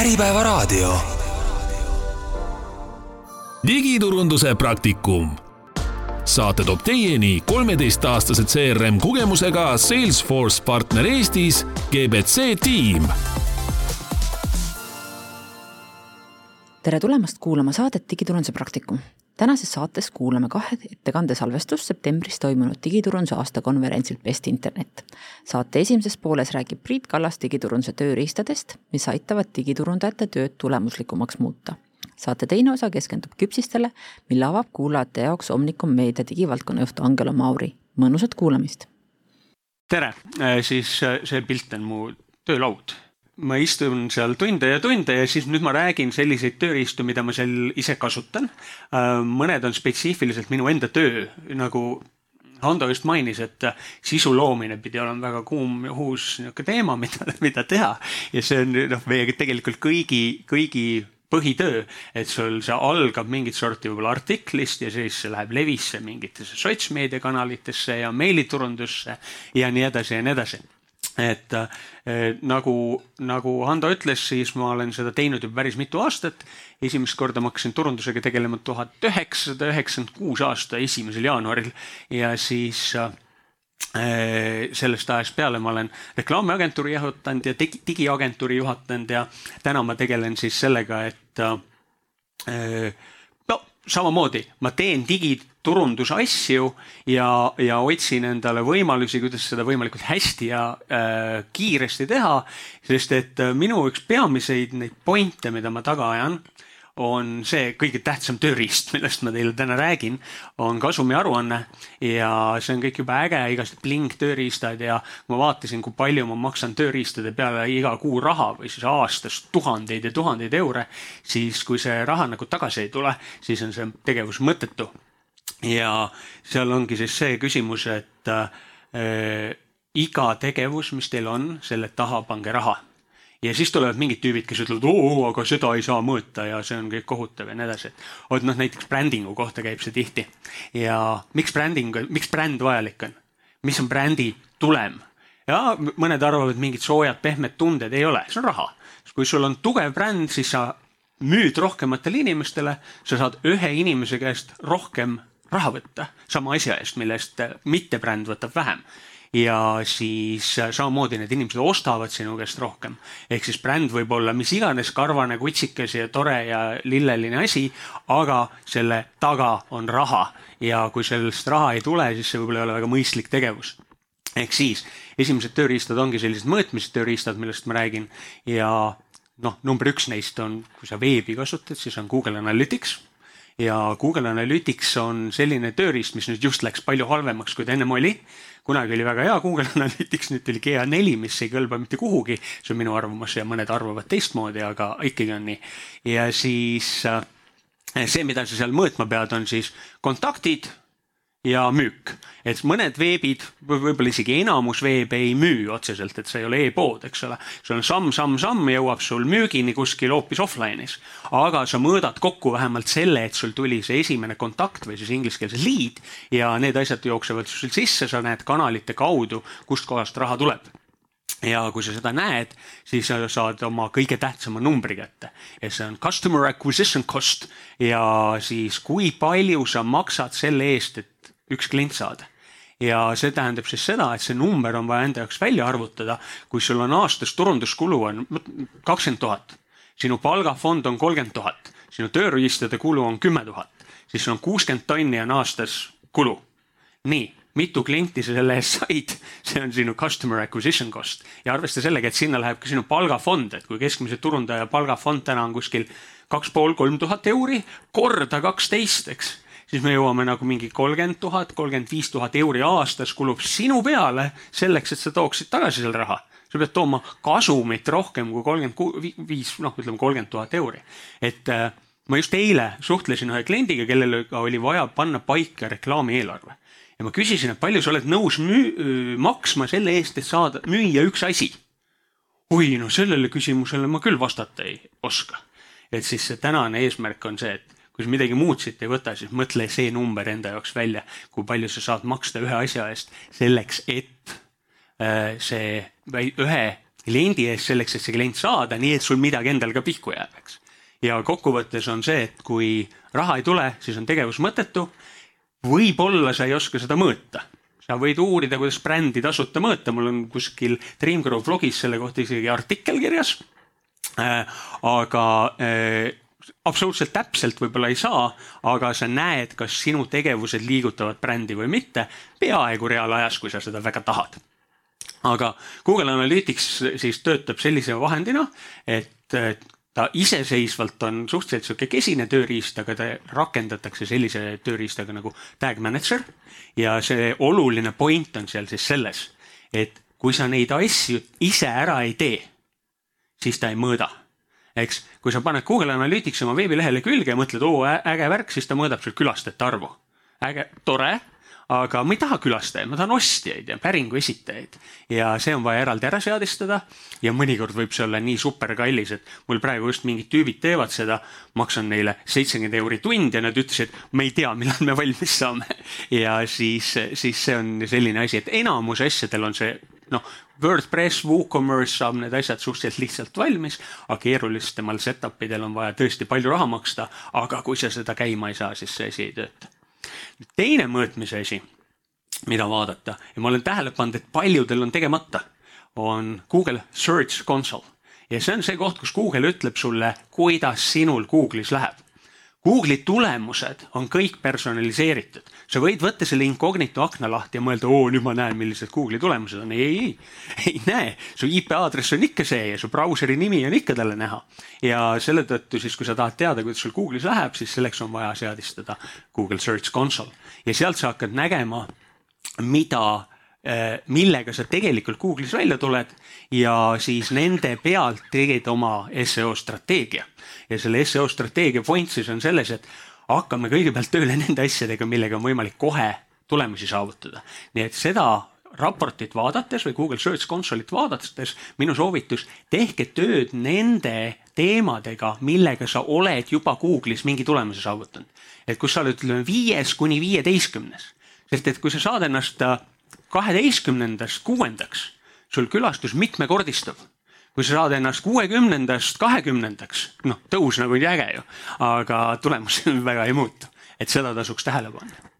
Äripäevaraadio. digiturunduse praktikum. saate toob teieni kolmeteistaastase CRM kogemusega Salesforce partner Eestis GBC tiim tere tulemast kuulama saadet Digiturunduse praktikum. tänases saates kuulame kahe ettekande salvestust septembris toimunud digiturunduse aastakonverentsilt Best Internet. saate esimeses pooles räägib Priit Kallas digiturunduse tööriistadest, mis aitavad digiturundajate tööd tulemuslikumaks muuta. saate teine osa keskendub küpsistele, mille avab kuulajate jaoks Omnicom meedia digivaldkonna juht Angelo Mauri. mõnusat kuulamist! tere, siis see pilt on mu töölaud ma istun seal tunde ja tunde ja siis nüüd ma räägin selliseid tööriistu, mida ma seal ise kasutan. Äh, mõned on spetsiifiliselt minu enda töö, nagu Hando just mainis, et sisu loomine pidi olema väga kuum ja uus niisugune teema, mida, mida teha. ja see on noh, meie tegelikult kõigi, kõigi põhitöö, et sul see algab mingit sorti võib-olla artiklist ja siis see läheb levisse mingitesse sotsmeediakanalitesse ja meiliturundusse ja nii edasi ja nii edasi et eh, nagu, nagu Hando ütles, siis ma olen seda teinud juba päris mitu aastat. esimest korda ma hakkasin turundusega tegelema tuhat üheksasada üheksakümmend kuus aasta esimesel jaanuaril ja siis eh, sellest ajast peale ma olen reklaamiagentuuri juhatanud ja digi, digiagentuuri juhatanud ja täna ma tegelen siis sellega, et eh, no samamoodi ma teen digi turundusasju ja, ja otsin endale võimalusi, kuidas seda võimalikult hästi ja äh, kiiresti teha. sest et äh, minu üks peamiseid neid pointe, mida ma taga ajan, on see kõige tähtsam tööriist, millest ma teile täna räägin, on kasumiaruanne ja see on kõik juba äge, igasugused bling tööriistad ja ma vaatasin, kui palju ma maksan tööriistade peale iga kuu raha või siis aastas tuhandeid ja tuhandeid eure, siis kui see raha nagu tagasi ei tule, siis on see tegevus mõttetu ja seal ongi siis see küsimus, et äh, iga tegevus, mis teil on, selle taha pange raha. ja siis tulevad mingid tüübid, kes ütlevad, oo, aga seda ei saa mõõta ja see on kõik kohutav ja nii edasi. vot noh, näiteks brändingu kohta käib see tihti ja miks bränding, miks bränd vajalik on? mis on brändi tulem? ja mõned arvavad, mingid soojad pehmed tunded ei ole, see on raha. kui sul on tugev bränd, siis sa müüd rohkematele inimestele, sa saad ühe inimese käest rohkem raha võtta sama asja eest, mille eest mittebränd võtab vähem. ja siis samamoodi need inimesed ostavad sinu käest rohkem. ehk siis bränd võib olla mis iganes karvane, kutsikas ja tore ja lilleline asi, aga selle taga on raha ja kui sellest raha ei tule, siis see võib-olla ei ole väga mõistlik tegevus ehk siis esimesed tööriistad ongi sellised mõõtmise tööriistad, millest ma räägin ja noh, number üks neist on, kui sa veebi kasutad, siis on Google Analytics ja Google Analytics on selline tööriist, mis nüüd just läks palju halvemaks, kui ta ennem oli. kunagi oli väga hea Google Analytics, nüüd tuli GA4, mis ei kõlba mitte kuhugi. see on minu arvamus ja mõned arvavad teistmoodi, aga ikkagi on nii. ja siis äh, see, mida sa seal mõõtma pead, on siis kontaktid ja müük. et mõned veebid, võib-olla isegi enamus veebe ei müü otseselt, et see ei ole e-pood, eks ole. sul on samm, samm, samm jõuab sul müügini kuskil hoopis offline'is. aga sa mõõdad kokku vähemalt selle, et sul tuli see esimene kontakt või siis inglise keeles lead ja need asjad jooksevad sul sisse, sa näed kanalite kaudu, kustkohast raha tuleb ja kui sa seda näed, siis sa saad oma kõige tähtsama numbri kätte ja see on customer acquisition cost ja siis kui palju sa maksad selle eest, et üks klient saada ja see tähendab siis seda, et see number on vaja enda jaoks välja arvutada. kui sul on aastas turunduskulu on kakskümmend tuhat, sinu palgafond on kolmkümmend tuhat, sinu tööriistade kulu on kümme tuhat, siis sul on kuuskümmend tonni on aastas kulu. nii, mitu klienti sa selle eest said, see on sinu customer acquisition cost ja arvesta sellega, et sinna läheb ka sinu palgafond, et kui keskmise turundaja palgafond täna on kuskil kaks pool, kolm tuhat euri korda kaksteist, eks siis me jõuame nagu mingi kolmkümmend tuhat, kolmkümmend viis tuhat euri aastas kulub sinu peale selleks, et sa tooksid tagasi selle raha. sa pead tooma kasumit rohkem kui kolmkümmend viis, noh, ütleme kolmkümmend tuhat euri. et äh, ma just eile suhtlesin ühe kliendiga, kellele oli vaja panna paika reklaamieelarve ja ma küsisin, et palju sa oled nõus müü, maksma selle eest, et saada, müüa üks asi. oi, no sellele küsimusele ma küll vastata ei oska. et siis see tänane eesmärk on see, et kui sa midagi muud siit ei võta, siis mõtle see number enda jaoks välja, kui palju sa saad maksta ühe asja eest selleks, et äh, see ühe kliendi eest selleks, et see klient saada, nii et sul midagi endal ka pihku jääb, eks. ja kokkuvõttes on see, et kui raha ei tule, siis on tegevus mõttetu. võib-olla sa ei oska seda mõõta sa võid uurida, kuidas brändi tasuta mõõta, mul on kuskil Dreamgrow blogis selle kohta isegi artikkel kirjas äh,. aga äh, absoluutselt täpselt võib-olla ei saa, aga sa näed, kas sinu tegevused liigutavad brändi või mitte, peaaegu reaalajas, kui sa seda väga tahad. aga Google Analytics siis töötab sellise vahendina, et ta iseseisvalt on suhteliselt sihuke kesine tööriist, aga ta rakendatakse sellise tööriistaga nagu tag manager. ja see oluline point on seal siis selles, et kui sa neid asju ise ära ei tee, siis ta ei mõõda eks, kui sa paned Google Analytics oma veebilehele külge ja mõtled, oo äge värk, siis ta mõõdab sul külastajate arvu. äge, tore, aga ma ei taha külastajaid, ma tahan ostjaid ja päringu esitajaid. ja see on vaja eraldi ära seadistada ja mõnikord võib see olla nii super kallis, et mul praegu just mingid tüübid teevad seda, maksan neile seitsekümmend euri tund ja nad ütlesid, me ei tea, millal me valmis saame. ja siis, siis see on selline asi, et enamus asjadel on see noh, WordPress, WooCommerce saab need asjad suhteliselt lihtsalt valmis, aga keerulisematel setup idel on vaja tõesti palju raha maksta, aga kui sa seda käima ei saa, siis see asi ei tööta. teine mõõtmise asi, mida vaadata ja ma olen tähele pannud, et paljudel on tegemata, on Google Search Console ja see on see koht, kus Google ütleb sulle, kuidas sinul Google'is läheb Google'i tulemused on kõik personaliseeritud. Sa võid võtta selle incognito akna lahti ja mõelda, oo nüüd ma näen, millised Google'i tulemused on. ei, ei, ei, ei näe, su IP aadress on ikka see ja su brauseri nimi on ikka talle näha. ja selle tõttu siis, kui sa tahad teada, kuidas sul Google'is läheb, siis selleks on vaja seadistada Google Search Console ja sealt sa hakkad nägema, mida eh, millega sa tegelikult Google'is välja tuled ja siis nende pealt tegid oma seo strateegia ja selle seo strateegia point siis on selles, et hakkame kõigepealt tööle nende asjadega, millega on võimalik kohe tulemusi saavutada. nii et seda raportit vaadates või Google Search Console'it vaadates minu soovitus, tehke tööd nende teemadega, millega sa oled juba Google'is mingi tulemuse saavutanud. et kus sa oled, ütleme viies kuni viieteistkümnes, sest et kui sa saad ennast kaheteistkümnendast kuuendaks, sul külastus mitmekordistub kui sa saad ennast kuuekümnendast kahekümnendaks, noh, tõus nagu nii äge ju, aga tulemus väga ei muutu, et seda tasuks tähele panna.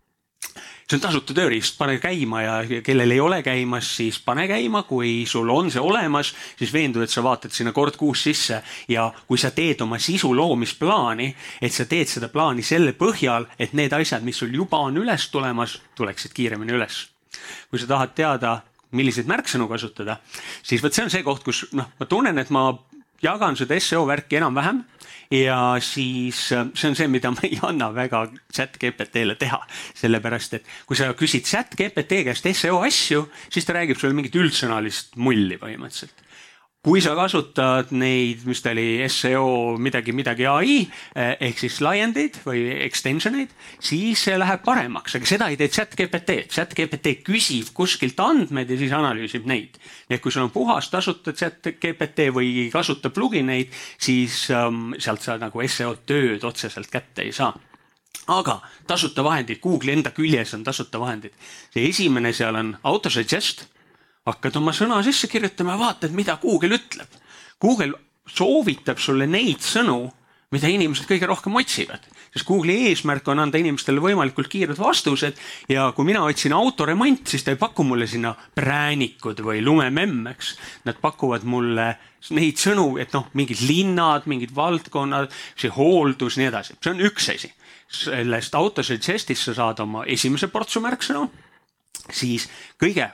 See on tasuta tööriist, pane käima ja kellel ei ole käimas, siis pane käima, kui sul on see olemas, siis veendu, et sa vaatad sinna kord kuus sisse. Ja kui sa teed oma sisu loomisplaani, et sa teed seda plaani selle põhjal, et need asjad, mis sul juba on üles tulemas, tuleksid kiiremini üles. kui sa tahad teada, milliseid märksõnu kasutada, siis vot see on see koht, kus noh, ma tunnen, et ma jagan seda seo värki enam-vähem ja siis äh, see on see, mida ma ei anna väga chat GPT-le teha, sellepärast et kui sa küsid chat GPT käest seo asju, siis ta räägib sulle mingit üldsõnalist mulli põhimõtteliselt kui sa kasutad neid, mis ta oli, seo midagi, midagi ai eh, ehk siis laiendeid või extension eid, siis see läheb paremaks, aga seda ei tee chat GPT. chat GPT küsib kuskilt andmeid ja siis analüüsib neid. nii et kui sul on puhas tasuta chat GPT või ei kasuta plugin eid, siis um, sealt sa nagu seo tööd otseselt kätte ei saa aga tasuta vahendid, Google'i enda küljes on tasuta vahendid. see esimene seal on autosuggest hakkad oma sõna sisse kirjutama ja vaatad, mida Google ütleb. Google soovitab sulle neid sõnu, mida inimesed kõige rohkem otsivad, sest Google'i eesmärk on anda inimestele võimalikult kiired vastused ja kui mina otsin autoremont, siis ta ei paku mulle sinna präänikud või lumememm, eks. Nad pakuvad mulle neid sõnu, et noh, mingid linnad, mingid valdkonnad, see hooldus, nii edasi, see on üks asi. sellest autosuggest'ist sa saad oma esimese portsu märksõnu, siis kõige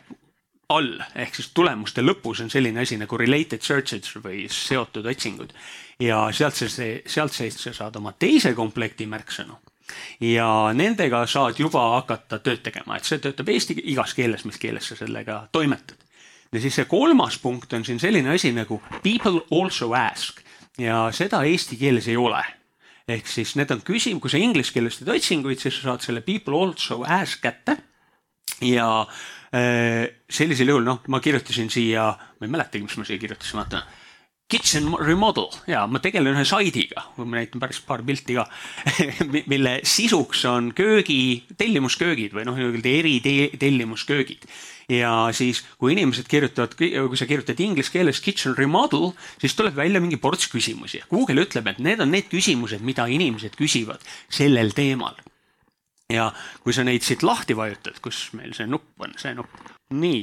all. Ehk siis tulemuste lõpus on selline asi nagu related searches või seotud otsingud. Ja sealt see, sealt seest sa saad oma teise komplekti märksõnu. Ja nendega saad juba hakata tööd tegema, et see töötab eesti igas keeles, mis keeles sa sellega toimetad. ja siis see kolmas punkt on siin selline asi nagu people also ask. Ja seda eesti keeles ei ole. Ehk siis need on küsim-, kui sa inglise keeles teed otsinguid, siis sa saad selle people also ask kätte. Ja Äh, sellisel juhul noh, ma kirjutasin siia, ma ei mäletagi, mis ma siia kirjutasin, vaata. kitchen remodel ja ma tegelen ühe saidiga, ma näitan päris paar pilti ka mille sisuks on köögi, tellimusköögid või noh, nii-öelda eri tellimusköögid ja siis, kui inimesed kirjutavad, kui sa kirjutad inglise keeles kitchen remodel, siis tuleb välja mingi ports küsimusi. Google ütleb, et need on need küsimused, mida inimesed küsivad sellel teemal. Ja kui sa neid siit lahti vajutad, kus meil see nupp on, see nupp, nii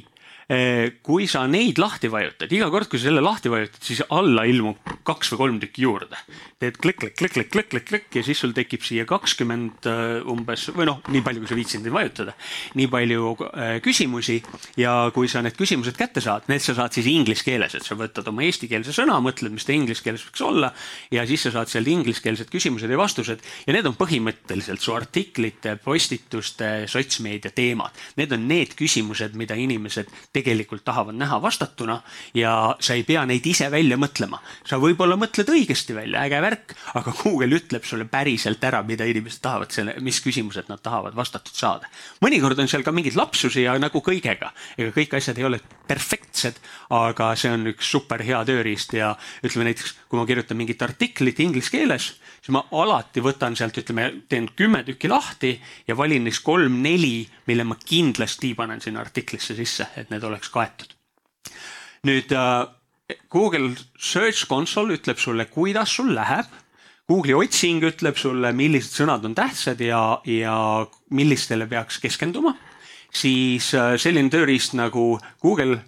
kui sa neid lahti vajutad, iga kord, kui sa selle lahti vajutad, siis alla ilmub kaks või kolm tükki juurde. teed klikk, klikk, klikk, klikk, klikk, klikk, klikk ja siis sul tekib siia kakskümmend eh, umbes või noh, nii palju, kui sa viitsinud vajutada, nii palju eh, küsimusi ja kui sa need küsimused kätte saad, need sa saad siis inglise keeles, et sa võtad oma eestikeelse sõna, mõtled, mis ta inglise keeles võiks olla ja siis sa saad sealt ingliskeelsed küsimused ja vastused ja need on põhimõtteliselt su artiklite, postituste, sotsmeedia teemad. Need on need küsimused, mida inimesed tegelikult tahavad näha vastatuna ja sa ei pea neid ise välja mõtlema. sa võib-olla mõtled õigesti välja, äge värk, aga Google ütleb sulle päriselt ära, mida inimesed tahavad selle, mis küsimused nad tahavad vastatud saada. mõnikord on seal ka mingeid lapsusi ja nagu kõigega, ega kõik asjad ei ole perfektsed, aga see on üks super hea tööriist ja ütleme näiteks, kui ma kirjutan mingit artiklit inglise keeles siis ma alati võtan sealt, ütleme, teen kümme tükki lahti ja valin neist kolm-neli, mille ma kindlasti panen sinna artiklisse sisse, et need oleks kaetud. nüüd äh, Google Search Console ütleb sulle, kuidas sul läheb. Google'i otsing ütleb sulle, millised sõnad on tähtsad ja, ja millistele peaks keskenduma. siis äh, selline tööriist nagu Google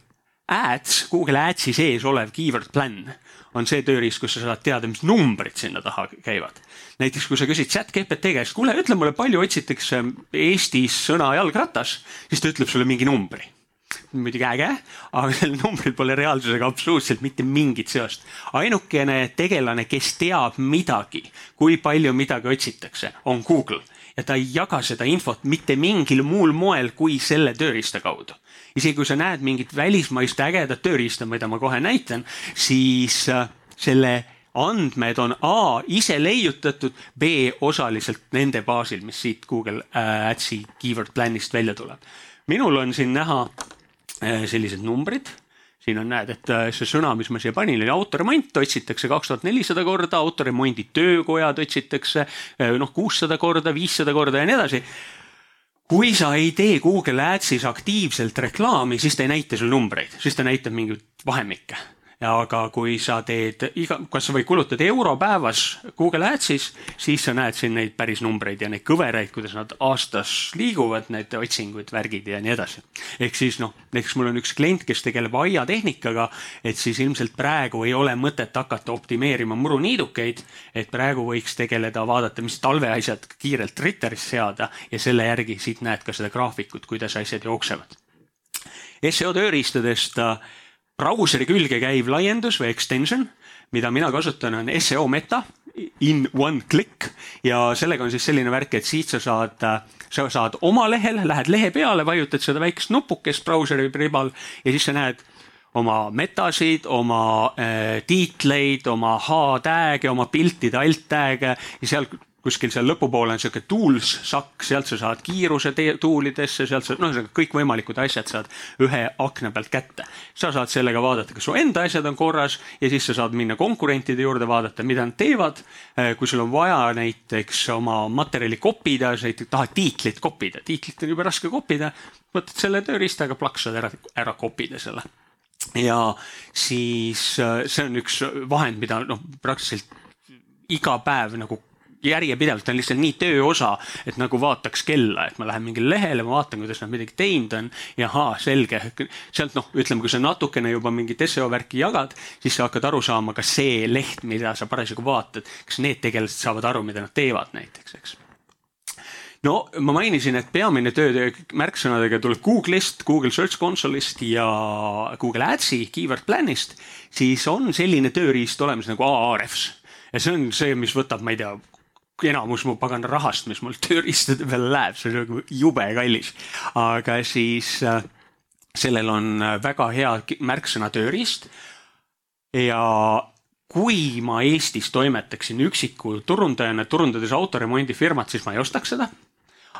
Ads, Google Adsi sees olev keyword plan on see tööriist, kus sa saad teada, mis numbrid sinna taha käivad. näiteks kui sa küsid chat GPT käest, kuule, ütle mulle, palju otsitakse Eestis sõna jalgratas, siis ta ütleb sulle mingi numbri muidugi äge, aga sellel numbril pole reaalsusega absoluutselt mitte mingit seost. ainukene tegelane, kes teab midagi, kui palju midagi otsitakse, on Google ja ta ei jaga seda infot mitte mingil muul moel kui selle tööriista kaudu isegi kui sa näed mingit välismaist ägedat tööriista, mida ma kohe näitan, siis äh, selle andmed on A ise leiutatud, B osaliselt nende baasil, mis siit Google äh, Adsi keyword plan'ist välja tuleb. minul on siin näha äh, sellised numbrid. Siin on, näed, et see sõna, mis ma siia panin, oli autoremont, otsitakse kaks tuhat nelisada korda, autoremondi töökojad otsitakse noh, kuussada korda, viissada korda ja nii edasi. Kui sa ei tee Google Adsis aktiivselt reklaami, siis ta ei näita sul numbreid, siis ta näitab mingeid vahemikke aga kui sa teed iga, kas sa või kulutad euro päevas Google Adsis, siis sa näed siin neid päris numbreid ja neid kõveraid, kuidas nad aastas liiguvad, need otsingud, värgid ja nii edasi. ehk siis noh, näiteks mul on üks klient, kes tegeleb aiatehnikaga, et siis ilmselt praegu ei ole mõtet hakata optimeerima muruniidukeid, et praegu võiks tegeleda, vaadata, mis talveasjad kiirelt Twitteris seada ja selle järgi siit näed ka seda graafikut, kuidas asjad jooksevad. seo tööriistadest brauseri külge käiv laiendus või extension, mida mina kasutan, on seo meta in one click. Ja sellega on siis selline värk, et siit sa saad, sa saad oma lehel, lähed lehe peale, vajutad seda väikest nupukest brauseri ribal ja siis sa näed oma metasid, oma äh, tiitleid, oma H-tag'e, oma piltide alt-tag'e ja seal kuskil seal lõpupoole on sihuke tools sakk, sealt sa saad kiiruse tuulidesse, sealt sa, noh, ühesõnaga kõikvõimalikud asjad saad ühe akna pealt kätte. sa saad sellega vaadata, kas su enda asjad on korras ja siis sa saad minna konkurentide juurde, vaadata, mida nad teevad. Eh, kui sul on vaja näiteks oma materjali kopida, sa tahad tiitlit kopida, tiitlit on jube raske kopida, võtad selle tööriistaga, plaksad ära, ära kopida selle ja siis eh, see on üks vahend, mida noh, praktiliselt iga päev nagu järjepidevalt on lihtsalt nii tööosa, et nagu vaataks kella, et ma lähen mingile lehele, ma vaatan, kuidas nad midagi teinud on ja ahaa, selge. sealt noh, ütleme, kui sa natukene juba mingit seo värki jagad, siis sa hakkad aru saama, kas see leht, mida sa parasjagu vaatad, kas need tegelased saavad aru, mida nad teevad näiteks, eks? No ma mainisin, et peamine töö märksõnadega tuleb Google'ist, Google Search Console'ist ja Google Adsi keyword plan'ist, siis on selline tööriist olemas nagu Ahrefs ja see on see, mis võtab, ma ei tea, enamus mu pagana rahast, mis mul tööriistade peale läheb, see on nagu jube kallis. aga siis äh, sellel on äh, väga hea märksõna tööriist. ja kui ma Eestis toimetaksin üksiku turundajana, turundades autoremondifirmat, siis ma ei ostaks seda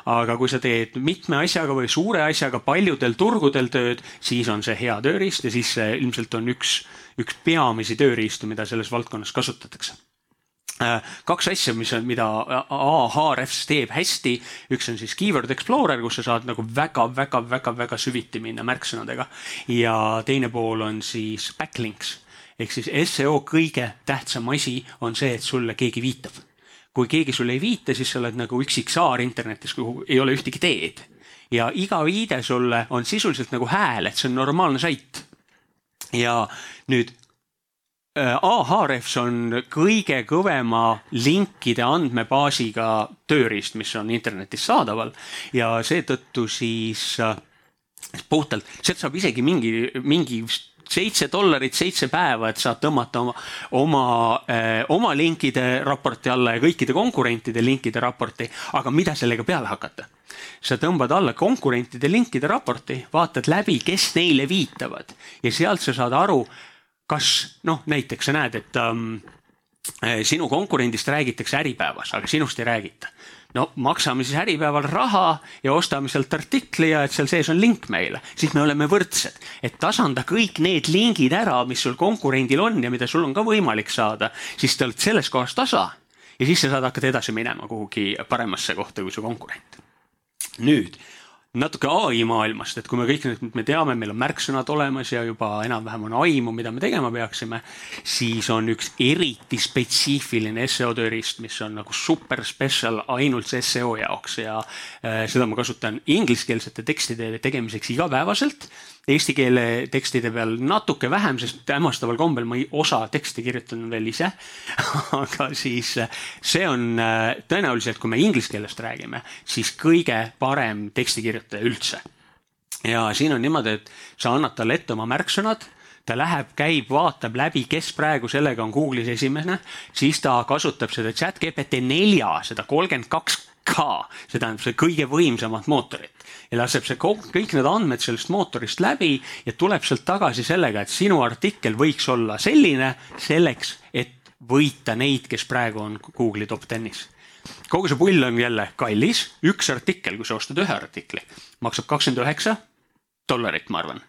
aga kui sa teed mitme asjaga või suure asjaga paljudel turgudel tööd, siis on see hea tööriist ja siis see ilmselt on üks, üks peamisi tööriistu, mida selles valdkonnas kasutatakse kaks asja, mis on, mida Ahrefs teeb hästi, üks on siis Keyword Explorer, kus sa saad nagu väga-väga-väga-väga süviti minna märksõnadega ja teine pool on siis backlinks ehk siis seo kõige tähtsam asi on see, et sulle keegi viitab. kui keegi sulle ei viita, siis sa oled nagu üksik saar internetis, kuhu ei ole ühtegi teed ja iga viide sulle on sisuliselt nagu hääl, et see on normaalne sait. ja nüüd Äh, Ahrefs on kõige kõvema linkide andmebaasiga tööriist, mis on internetis saadaval. Ja seetõttu siis äh, puhtalt, sealt saab isegi mingi, mingi seitse dollarit seitse päeva, et saad tõmmata oma, oma, äh, oma linkide raporti alla ja kõikide konkurentide linkide raporti, aga mida sellega peale hakata? sa tõmbad alla konkurentide linkide raporti, vaatad läbi, kes neile viitavad. Ja sealt sa saad aru kas noh, näiteks sa näed, et ähm, äh, sinu konkurendist räägitakse Äripäevas, aga sinust ei räägita. no maksame siis Äripäeval raha ja ostame sealt artikli ja et seal sees on link meile, siis me oleme võrdsed. et tasanda kõik need lingid ära, mis sul konkurendil on ja mida sul on ka võimalik saada, siis te olete selles kohas tasa ja siis sa saad hakata edasi minema kuhugi paremasse kohta kui su konkurent. nüüd natuke ai maailmast, et kui me kõik nüüd, me teame, meil on märksõnad olemas ja juba enam-vähem on aimu, mida me tegema peaksime, siis on üks eriti spetsiifiline seo tööriist, mis on nagu super special ainult seo jaoks ja äh, seda ma kasutan ingliskeelsete tekstide tegemiseks igapäevaselt eesti keele tekstide peal natuke vähem, sest hämmastaval kombel ma ei osa teksti kirjutan veel ise. Aga siis see on äh, tõenäoliselt, kui me inglise keelest räägime, siis kõige parem tekstikirjutaja üldse. ja siin on niimoodi, et sa annad talle ette oma märksõnad ta läheb, käib, vaatab läbi, kes praegu sellega on Google'is esimene, siis ta kasutab seda chat GPT nelja, seda kolmkümmend kaks K, see tähendab see kõige võimsamat mootorit ja laseb see kõik need andmed sellest mootorist läbi ja tuleb sealt tagasi sellega, et sinu artikkel võiks olla selline selleks, et võita neid, kes praegu on Google'i top ten'is kogu see pull on jälle kallis, üks artikkel, kui sa ostad ühe artikli, maksab kakskümmend üheksa dollarit, ma arvan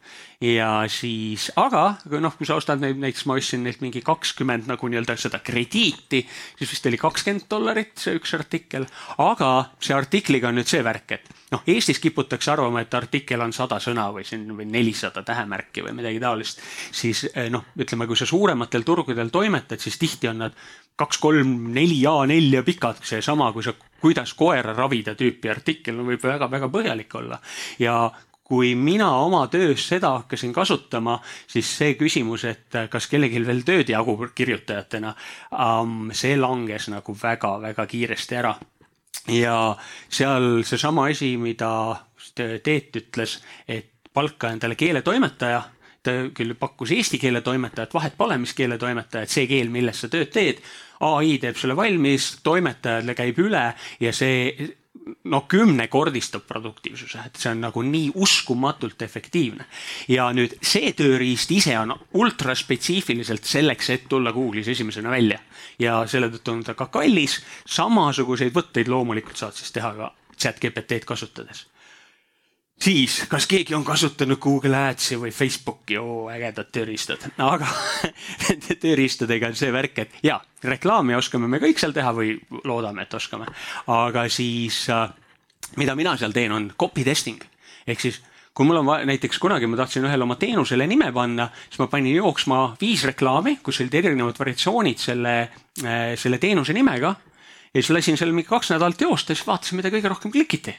ja siis, aga noh, kui sa ostad neid, näiteks ma ostsin neilt mingi kakskümmend nagu nii-öelda seda krediiti, siis vist oli kakskümmend dollarit see üks artikkel. aga see artikliga on nüüd see värk, et noh, Eestis kiputakse arvama, et artikkel on sada sõna või siin või nelisada tähemärki või midagi taolist. siis eh, noh, ütleme, kui sa suurematel turgudel toimetad, siis tihti on nad kaks, kolm, neli A4 pikad, seesama, kui sa kuidas koera ravida tüüpi artikkel võib väga-väga põhjalik olla. ja kui mina oma töös seda hakkasin kasutama, siis see küsimus, et kas kellelgi veel tööd jagub kirjutajatena, see langes nagu väga-väga kiiresti ära. ja seal seesama asi, mida Teet ütles, et palka endale keeletoimetaja ta küll pakkus eesti keele toimetajat, vahet pole, mis keele toimetaja, et see keel, milles sa tööd teed, ai teeb selle valmis, toimetajale käib üle ja see no kümnekordistab produktiivsuse, et see on nagu nii uskumatult efektiivne. ja nüüd see tööriist ise on ultraspetsiifiliselt selleks, et tulla Google'is esimesena välja ja selle tõttu on ta ka kallis. samasuguseid võtteid loomulikult saad siis teha ka chat GPT-d kasutades siis, kas keegi on kasutanud Google Adsi või Facebooki, oo ägedad tööriistad, aga nende tööriistadega on see värk, et ja reklaami oskame me kõik seal teha või loodame, et oskame, aga siis äh, mida mina seal teen, on copy testing. Ehk siis kui mul on vaja, näiteks kunagi ma tahtsin ühele oma teenusele nime panna, siis ma panin jooksma viis reklaami, kus olid erinevad variatsioonid selle, äh, selle teenuse nimega. ja siis lasin seal mingi kaks nädalat joosta, siis vaatasin, mida kõige rohkem klikiti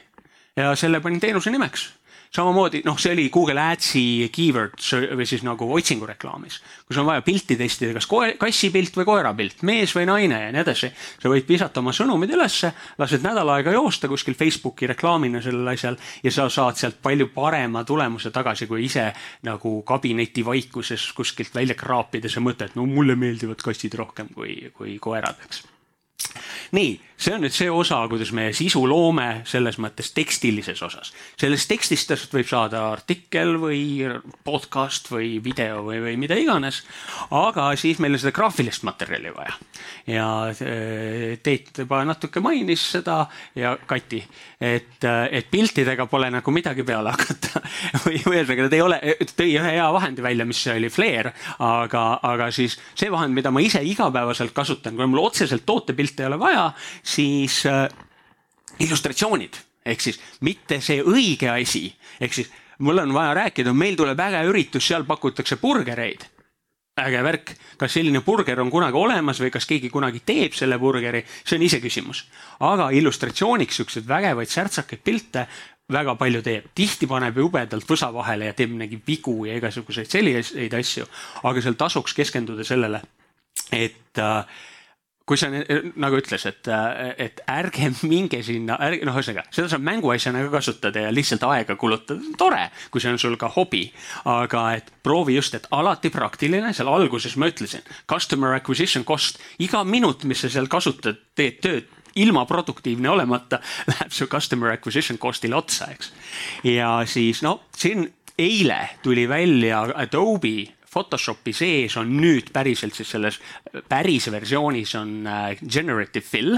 ja selle panin teenuse nimeks samamoodi noh, see oli Google Adsi keyword või siis nagu otsingureklaamis, kus on vaja pilti testida, kas kassi pilt või koera pilt, mees või naine ja nii edasi. sa võid visata oma sõnumid ülesse, lased nädal aega joosta kuskil Facebooki reklaamina sellel asjal ja sa saad sealt palju parema tulemuse tagasi, kui ise nagu kabineti vaikuses kuskilt välja kraapides ja mõtled, no mulle meeldivad kassid rohkem kui, kui koerad, eks. nii see on nüüd see osa, kuidas me sisu loome selles mõttes tekstilises osas. sellest tekstist võib saada artikkel või podcast või video või, või mida iganes. aga siis meil on seda graafilist materjali vaja. ja äh, Teet juba natuke mainis seda ja Kati, et, äh, et piltidega pole nagu midagi peale hakata või ühesõnaga ta ei ole, tõi ühe hea vahendi välja, mis oli Flair, aga, aga siis see vahend, mida ma ise igapäevaselt kasutan, kui mul otseselt tootepilte ei ole vaja siis äh, illustratsioonid. Ehk siis mitte see õige asi, ehk siis mul on vaja rääkida, meil tuleb äge üritus, seal pakutakse burgereid. äge värk, kas selline burger on kunagi olemas või kas keegi kunagi teeb selle burgeri, see on iseküsimus. aga illustratsiooniks siukseid vägevaid särtsakaid pilte väga palju teeb, tihti paneb jubedalt võsa vahele ja teeb mingi vigu ja igasuguseid selliseid asju, aga seal tasuks keskenduda sellele, et äh, kui sa nagu ütles, et, et ärge minge sinna, ärge noh, ühesõnaga seda saab mänguasjana ka kasutada ja lihtsalt aega kulutada, tore, kui see on sul ka hobi. aga et proovi just, et alati praktiline, seal alguses ma ütlesin, customer acquisition cost, iga minut, mis sa seal kasutad, teed tööd ilma produktiivne olemata, läheb su customer acquisition cost'ile otsa, eks. ja siis no siin eile tuli välja Adobe Photoshopi sees on nüüd päriselt siis selles päris versioonis on äh, generative fill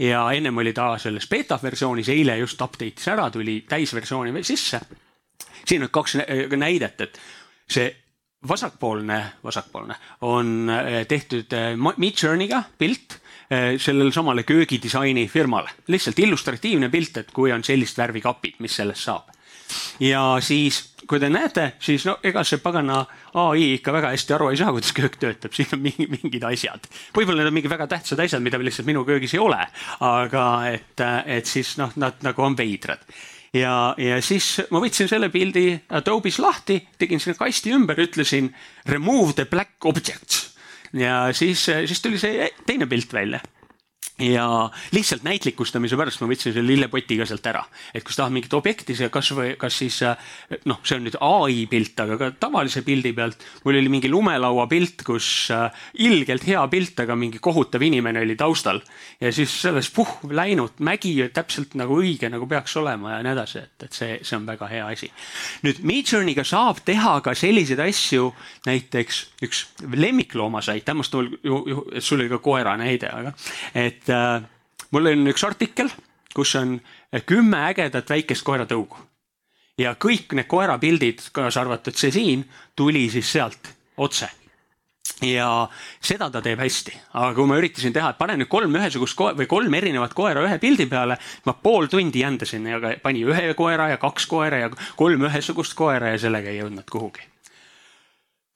ja ennem oli ta selles beeta versioonis, eile just update'is ära, tuli täisversiooni sisse. siin on kaks näidet, et see vasakpoolne, vasakpoolne on äh, tehtud äh, Midjourney'ga pilt sellele samale köögidisaini firmale, lihtsalt illustratiivne pilt, et kui on sellist värvi kapid, mis sellest saab. ja siis kui te näete, siis no ega see pagana ai ikka väga hästi aru ei saa, kuidas köök töötab, siin on mingi, mingid asjad. võib-olla need on mingid väga tähtsad asjad, mida lihtsalt minu köögis ei ole, aga et, et siis noh, nad nagu on veidrad. Ja, ja siis ma võtsin selle pildi Adobe'is lahti, tegin sinna kasti ümber, ütlesin remove the black objects. Ja siis, siis tuli see teine pilt välja ja lihtsalt näitlikustamise pärast ma võtsin selle lillepoti ka sealt ära, et kui sa tahad mingit objekti, see kasvõi, kas siis noh, see on nüüd ai pilt, aga ka tavalise pildi pealt. mul oli mingi lumelaua pilt, kus äh, ilgelt hea pilt, aga mingi kohutav inimene oli taustal. ja siis sellest puh läinud mägi täpselt nagu õige, nagu peaks olema ja nii edasi, et, et see, see on väga hea asi. nüüd Midjourney'ga saab teha ka selliseid asju, näiteks üks lemmikloomasait, hämmast mul ju, ju, sul oli ka koera näide, aga et äh, mul on üks artikkel, kus on kümme ägedat väikest koeratõugu. ja kõik need koerapildid, kaasa arvatud see siin, tuli siis sealt otse. Ja seda ta teeb hästi, aga kui ma üritasin teha, et pane nüüd kolm ühesugust koera või kolm erinevat koera ühe pildi peale, ma pool tundi jändasin ja pani ühe koera ja kaks koera ja kolm ühesugust koera ja sellega ei jõudnud kuhugi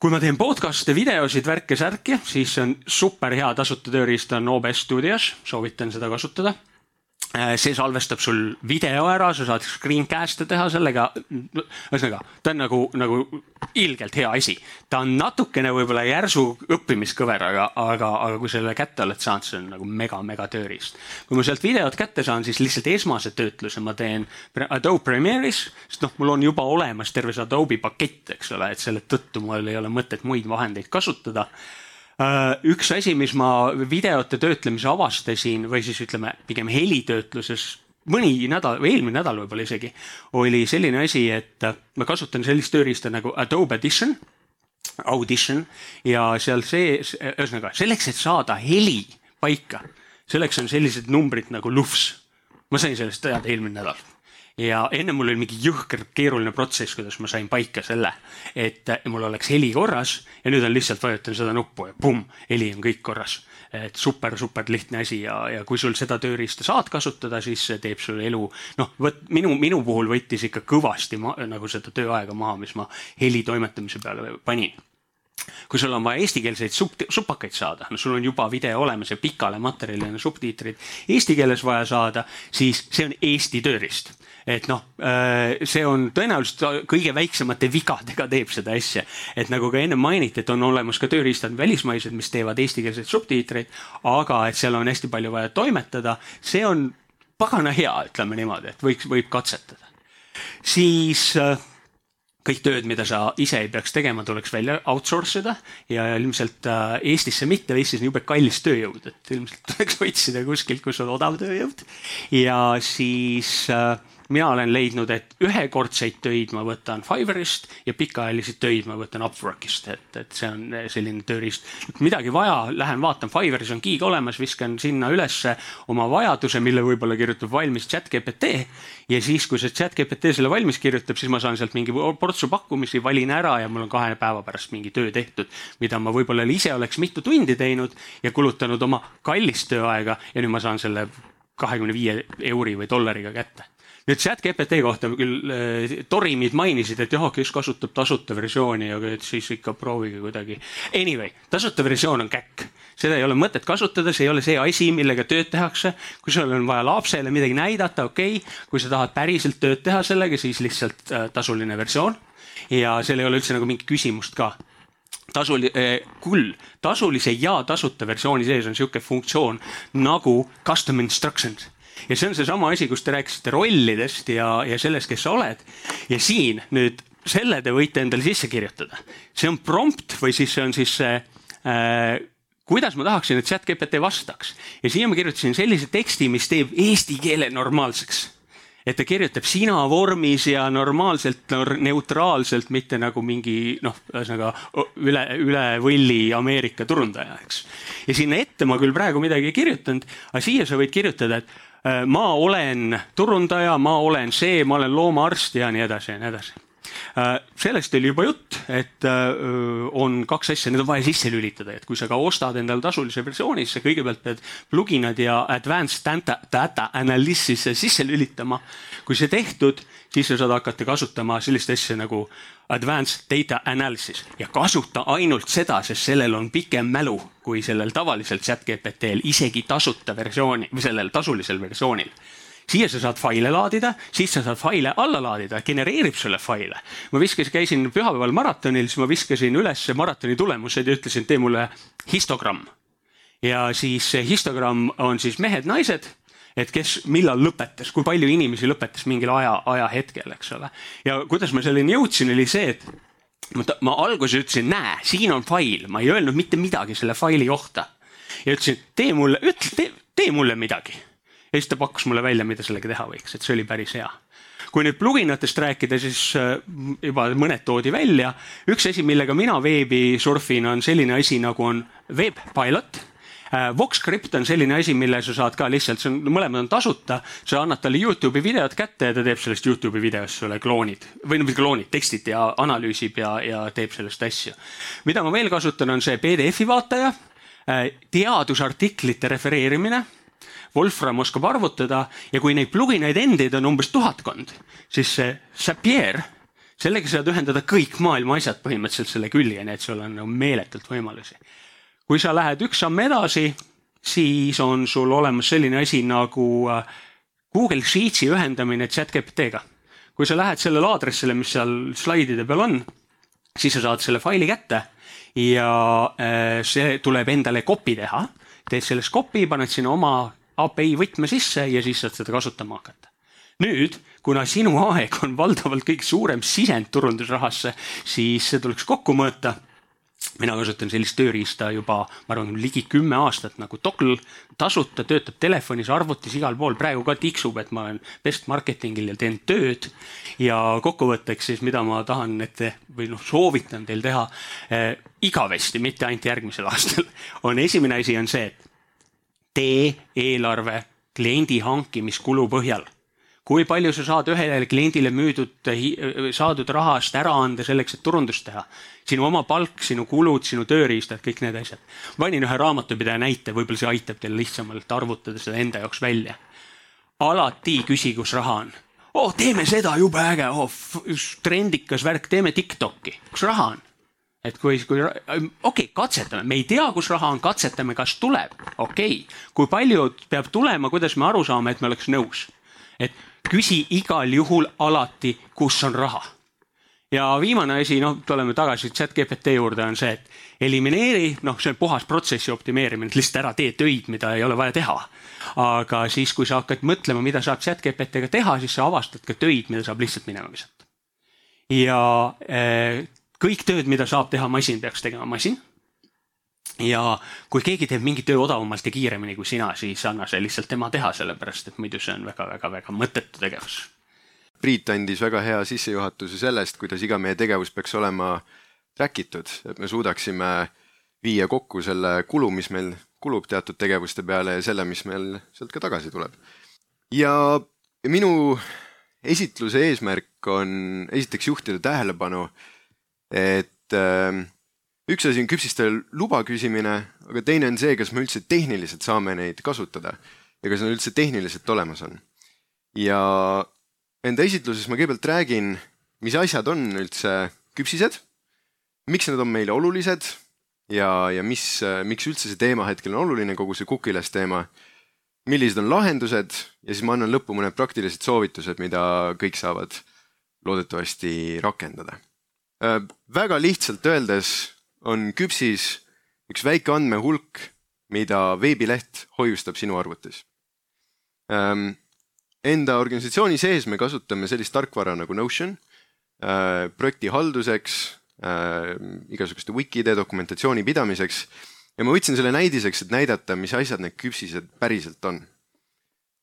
kui ma teen podcast'e, videosid, värke-särki, siis see on super hea tasuta tööriist on OBS Studios, soovitan seda kasutada see salvestab sul video ära, sa saad screencast'e teha sellega. ühesõnaga, ta on nagu, nagu ilgelt hea asi. ta on natukene võib-olla järsu õppimiskõveraga, aga, aga kui selle kätte oled saanud, see on nagu mega-mega tööriist. kui ma sealt videot kätte saan, siis lihtsalt esmase töötluse ma teen Adobe Premiere'is, sest noh, mul on juba olemas terve see Adobe pakett, eks ole, et selle tõttu mul ei ole mõtet muid vahendeid kasutada Äh, üks asi, mis ma videote töötlemise avastasin või siis ütleme pigem helitöötluses mõni nädal või eelmine nädal võib-olla isegi oli selline asi, et ma kasutan sellist tööriista nagu Adobe Audition, Audition ja seal sees, ühesõnaga selleks, et saada heli paika, selleks on sellised numbrid nagu lufs. ma sain sellest teada eelmine nädal ja enne mul oli mingi jõhker keeruline protsess, kuidas ma sain paika selle, et mul oleks heli korras ja nüüd on lihtsalt vajutan seda nuppu ja pumm, heli on kõik korras. et super, super lihtne asi ja, ja kui sul seda tööriista saad kasutada, siis see teeb sul elu, noh, vot minu, minu puhul võttis ikka kõvasti ma, nagu seda tööaega maha, mis ma heli toimetamise peale panin kui sul on vaja eestikeelseid sub-, supakaid saada, no sul on juba video olemas ja pikale materjalile subtiitrid eesti keeles vaja saada, siis see on Eesti tööriist et noh, äh, see on tõenäoliselt kõige väiksemate vigadega teeb seda asja. et nagu ka enne mainiti, et on olemas ka tööriistad välismaised, mis teevad eestikeelseid subtiitreid, aga et seal on hästi palju vaja toimetada, see on pagana hea, ütleme niimoodi, et võiks, võib katsetada. siis äh, kõik tööd, mida sa ise ei peaks tegema, tuleks välja outsource ida ja ilmselt äh, Eestisse mitte, Eestis on jube kallis tööjõud, et ilmselt tuleks otsida kuskilt, kus on odav tööjõud. ja siis äh, mina olen leidnud, et ühekordseid töid ma võtan Fiverrist ja pikaajalisi töid ma võtan Upworkist, et, et see on selline tööriist. midagi vaja, lähen vaatan, Fiverris on giig olemas, viskan sinna ülesse oma vajaduse, mille võib-olla kirjutab valmis chat GPT. ja siis, kui see chat GPT selle valmis kirjutab, siis ma saan sealt mingi portsu pakkumisi, valin ära ja mul on kahe päeva pärast mingi töö tehtud, mida ma võib-olla ise oleks mitu tundi teinud ja kulutanud oma kallist tööaega ja nüüd ma saan selle kahekümne viie euri või dollariga kätte nüüd chat GPT kohta küll äh, torimid mainisid, et jah, kes kasutab tasuta versiooni, aga et siis ikka proovige kuidagi. Anyway, tasuta versioon on käkk, seda ei ole mõtet kasutada, see ei ole see asi, millega tööd tehakse. kui sul on vaja lapsele midagi näidata, okei okay., kui sa tahad päriselt tööd teha sellega, siis lihtsalt äh, tasuline versioon. ja seal ei ole üldse nagu mingit küsimust ka tasuli- eh,, küll tasulise ja tasuta versiooni sees on sihuke funktsioon nagu custom instructions ja see on seesama asi, kus te rääkisite rollidest ja, ja sellest, kes sa oled. ja siin nüüd selle te võite endale sisse kirjutada. see on prompt või siis see on siis see äh, kuidas ma tahaksin, et chat GPT vastaks ja siia ma kirjutasin sellise teksti, mis teeb eesti keele normaalseks et ta kirjutab sina vormis ja normaalselt, neutraalselt, mitte nagu mingi noh, ühesõnaga üle, üle võlli Ameerika turundaja, eks. ja sinna ette ma küll praegu midagi ei kirjutanud, aga siia sa võid kirjutada, et ma olen turundaja, ma olen see, ma olen loomaarst ja nii edasi ja nii edasi. äh, sellest oli juba jutt, et äh, on kaks asja, need on vaja sisse lülitada, et kui sa ka ostad endale tasulise versiooni, siis sa kõigepealt pead pluginad ja advanced data, data analysis'e sisse lülitama. kui see tehtud, siis sa saad hakata kasutama sellist asja nagu advanced data analysis ja kasuta ainult seda, sest sellel on pikem mälu kui sellel tavalisel chat GPT-l, isegi tasuta versiooni või sellel tasulisel versioonil siia sa saad faile laadida, siis sa saad faile alla laadida, genereerib sulle faile. ma viskasin, käisin pühapäeval maratonil, siis ma viskasin üles maratoni tulemused ja ütlesin, tee mulle histogramm. ja siis see histogramm on siis mehed-naised et kes millal lõpetas, kui palju inimesi lõpetas mingil aja, ajahetkel, eks ole. ja kuidas ma selleni jõudsin, oli see, et ma, ma alguses ütlesin, näe, siin on fail, ma ei öelnud mitte midagi selle faili kohta. ja ütlesin, tee mulle, ütle, tee, mulle midagi. Ja siis ta pakkus mulle välja, mida sellega teha võiks, et see oli päris hea. Kui nüüd pluginatest rääkida, siis äh, juba mõned toodi välja. üks asi, millega mina veebi surfin, on selline asi nagu on Webpilot Äh, VoxCrypt on selline asi, mille sa saad ka lihtsalt, see on, mõlemad on tasuta, sa annad talle Youtube'i videot kätte ja ta teeb sellest Youtube'i videost sulle kloonid. Või no mitte kloonid, tekstid ja analüüsib ja, ja teeb sellest asju. mida ma veel kasutan, on see PDF-i vaataja, äh, teadusartiklite refereerimine Wolfram oskab arvutada ja kui neid plugineid endid on umbes tuhatkond, siis see Zapier, sellega saad ühendada kõik maailma asjad põhimõtteliselt selle küljeni, et sul on nagu meeletult võimalusi kui sa lähed üks samm edasi, siis on sul olemas selline asi nagu äh, Google Sheetsi ühendamine chat-GPT-ga. kui sa lähed sellele aadressile, mis seal slaidide peal on, siis sa saad selle faili kätte ja äh, see tuleb endale copy teha. Teed sellest copy, paned sinna oma API võtme sisse ja siis saad seda kasutama hakata. nüüd, kuna sinu aeg on valdavalt kõik suurem sisend turundusrahasse, siis see tuleks kokku mõõta mina kasutan sellist tööriista juba, ma arvan, ligi kümme aastat nagu Toggle, tasuta, töötab telefonis, arvutis, igal pool, praegu ka tiksub, et ma olen best marketingil ja teen tööd. ja kokkuvõtteks siis, mida ma tahan, et või noh, soovitan teil teha eh, igavesti, mitte ainult järgmisel aastal, on esimene asi on see, et tee eelarve kliendi hankimiskulu põhjal kui palju sa saad ühele kliendile müüdud, saadud rahast ära anda selleks, et turundust teha. sinu oma palk, sinu kulud, sinu tööriistad, kõik need asjad. panin ühe raamatupidaja näite, võib-olla see aitab teil lihtsamalt arvutada seda enda jaoks välja. alati küsi, kus raha on. oh, teeme seda, jube äge, oh, trendikas värk, teeme Tiktoki, kus raha on? Et kui, kui okei okay,, katsetame, me ei tea, kus raha on, katsetame, kas tuleb, okei okay.. kui palju peab tulema, kuidas me aru saame, et me oleks nõus? et küsi igal juhul alati, kus on raha. ja viimane asi, noh, tuleme tagasi chat GPT juurde, on see, et elimineeri, noh, see on puhas protsessi optimeerimine, et lihtsalt ära tee töid, mida ei ole vaja teha. aga siis, kui sa hakkad mõtlema, mida saab chat GPT-ga teha, siis sa avastad ka töid, mida saab lihtsalt minema visata. ja kõik tööd, mida saab teha masin, peaks tegema masin ja kui keegi teeb mingi töö odavamalt ja kiiremini kui sina, siis anna see lihtsalt tema teha, sellepärast et muidu see on väga-väga-väga mõttetu tegevus. Priit andis väga hea sissejuhatuse sellest, kuidas iga meie tegevus peaks olema track itud, et me suudaksime viia kokku selle kulu, mis meil kulub teatud tegevuste peale ja selle, mis meil sealt ka tagasi tuleb. ja minu esitluse eesmärk on esiteks juhtida tähelepanu, et äh, üks asi on küpsiste luba küsimine, aga teine on see, kas me üldse tehniliselt saame neid kasutada ja kas nad üldse tehniliselt olemas on. ja enda esitluses ma kõigepealt räägin, mis asjad on üldse küpsised, miks nad on meile olulised ja, ja mis, miks üldse see teema hetkel on oluline, kogu see Cookieless teema, millised on lahendused ja siis ma annan lõppu mõned praktilised soovitused, mida kõik saavad loodetavasti rakendada. Äh, väga lihtsalt öeldes on küpsis üks väike andmehulk, mida veebileht hoiustab sinu arvutis. Ähm, enda organisatsiooni sees me kasutame sellist tarkvara nagu Notion äh, projekti halduseks, äh, igasuguste wikide dokumentatsiooni pidamiseks ja ma võtsin selle näidiseks, et näidata, mis asjad need küpsised päriselt on.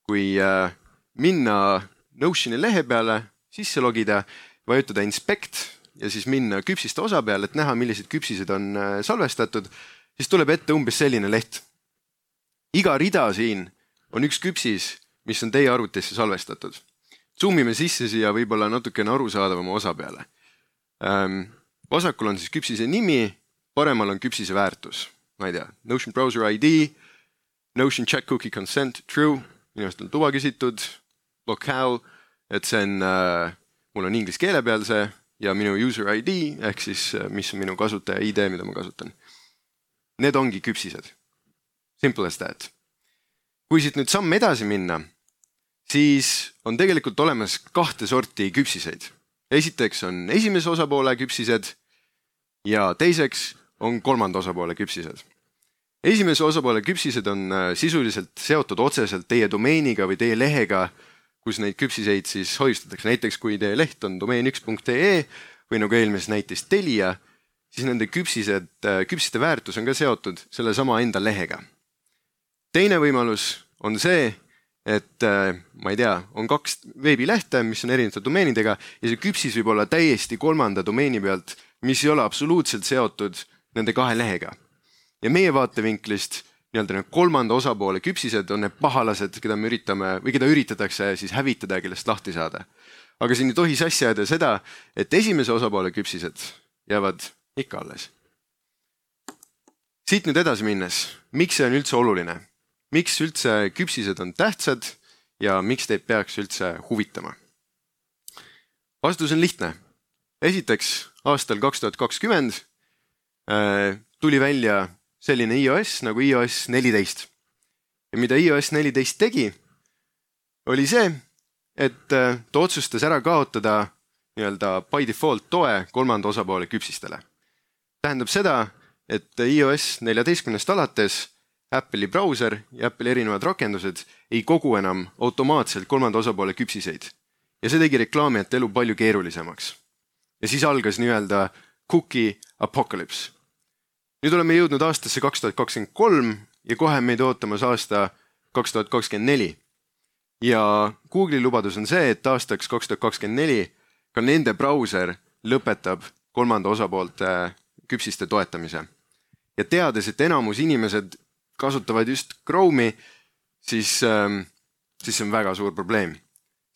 kui minna Notioni lehe peale, sisse logida, vajutada inspect ja siis minna küpsiste osa peale, et näha, millised küpsised on äh, salvestatud, siis tuleb ette umbes selline leht. iga rida siin on üks küpsis, mis on teie arvutisse salvestatud. Zoom ime sisse siia võib-olla natukene arusaadavama osa peale ähm,. vasakul on siis küpsise nimi, paremal on küpsise väärtus, ma ei tea, Notion browser ID, Notion check cookie consent true, minu arust on tuba küsitud, locale, et see on äh,, mul on inglise keele peal see ja minu user ID ehk siis, äh, mis on minu kasutaja ID, mida ma kasutan. Need ongi küpsised. Simple as that. kui siit nüüd samm edasi minna, siis on tegelikult olemas kahte sorti küpsiseid. esiteks on esimese osapoole küpsised ja teiseks on kolmanda osapoole küpsised. esimese osapoole küpsised on äh, sisuliselt seotud otseselt teie domeeniga või teie lehega kus neid küpsiseid siis hoiustatakse, näiteks kui teie leht on domeen1.ee või nagu eelmises näites Telia, siis nende küpsised, äh, küpsiste väärtus on ka seotud sellesama enda lehega. teine võimalus on see, et äh, ma ei tea, on kaks veebilehte, mis on erinevate domeenidega ja see küpsis võib olla täiesti kolmanda domeeni pealt, mis ei ole absoluutselt seotud nende kahe lehega. ja meie vaatevinklist nii-öelda need kolmanda osapoole küpsised on need pahalased, keda me üritame või keda üritatakse siis hävitada ja kellest lahti saada. aga siin ei tohi sassi ajada seda, et esimese osapoole küpsised jäävad ikka alles. siit nüüd edasi minnes, miks see on üldse oluline? miks üldse küpsised on tähtsad ja miks teid peaks üldse huvitama? vastus on lihtne. esiteks aastal kaks tuhat kakskümmend äh, tuli välja selline iOS nagu iOS neliteist. ja mida iOS neliteist tegi, oli see, et äh, ta otsustas ära kaotada nii-öelda by default toe kolmanda osapoole küpsistele. tähendab seda, et iOS neljateistkümnest alates Apple'i brauser ja Apple'i erinevad rakendused ei kogu enam automaatselt kolmanda osapoole küpsiseid. ja see tegi reklaamijate elu palju keerulisemaks. ja siis algas nii-öelda cookie apocalypse nüüd oleme jõudnud aastasse kaks tuhat kakskümmend kolm ja kohe meid ootamas aasta kaks tuhat kakskümmend neli. ja Google'i lubadus on see, et aastaks kaks tuhat kakskümmend neli ka nende brauser lõpetab kolmanda osapoolte küpsiste toetamise. ja teades, et enamus inimesed kasutavad just Chrome'i, siis, ähm, siis see on väga suur probleem.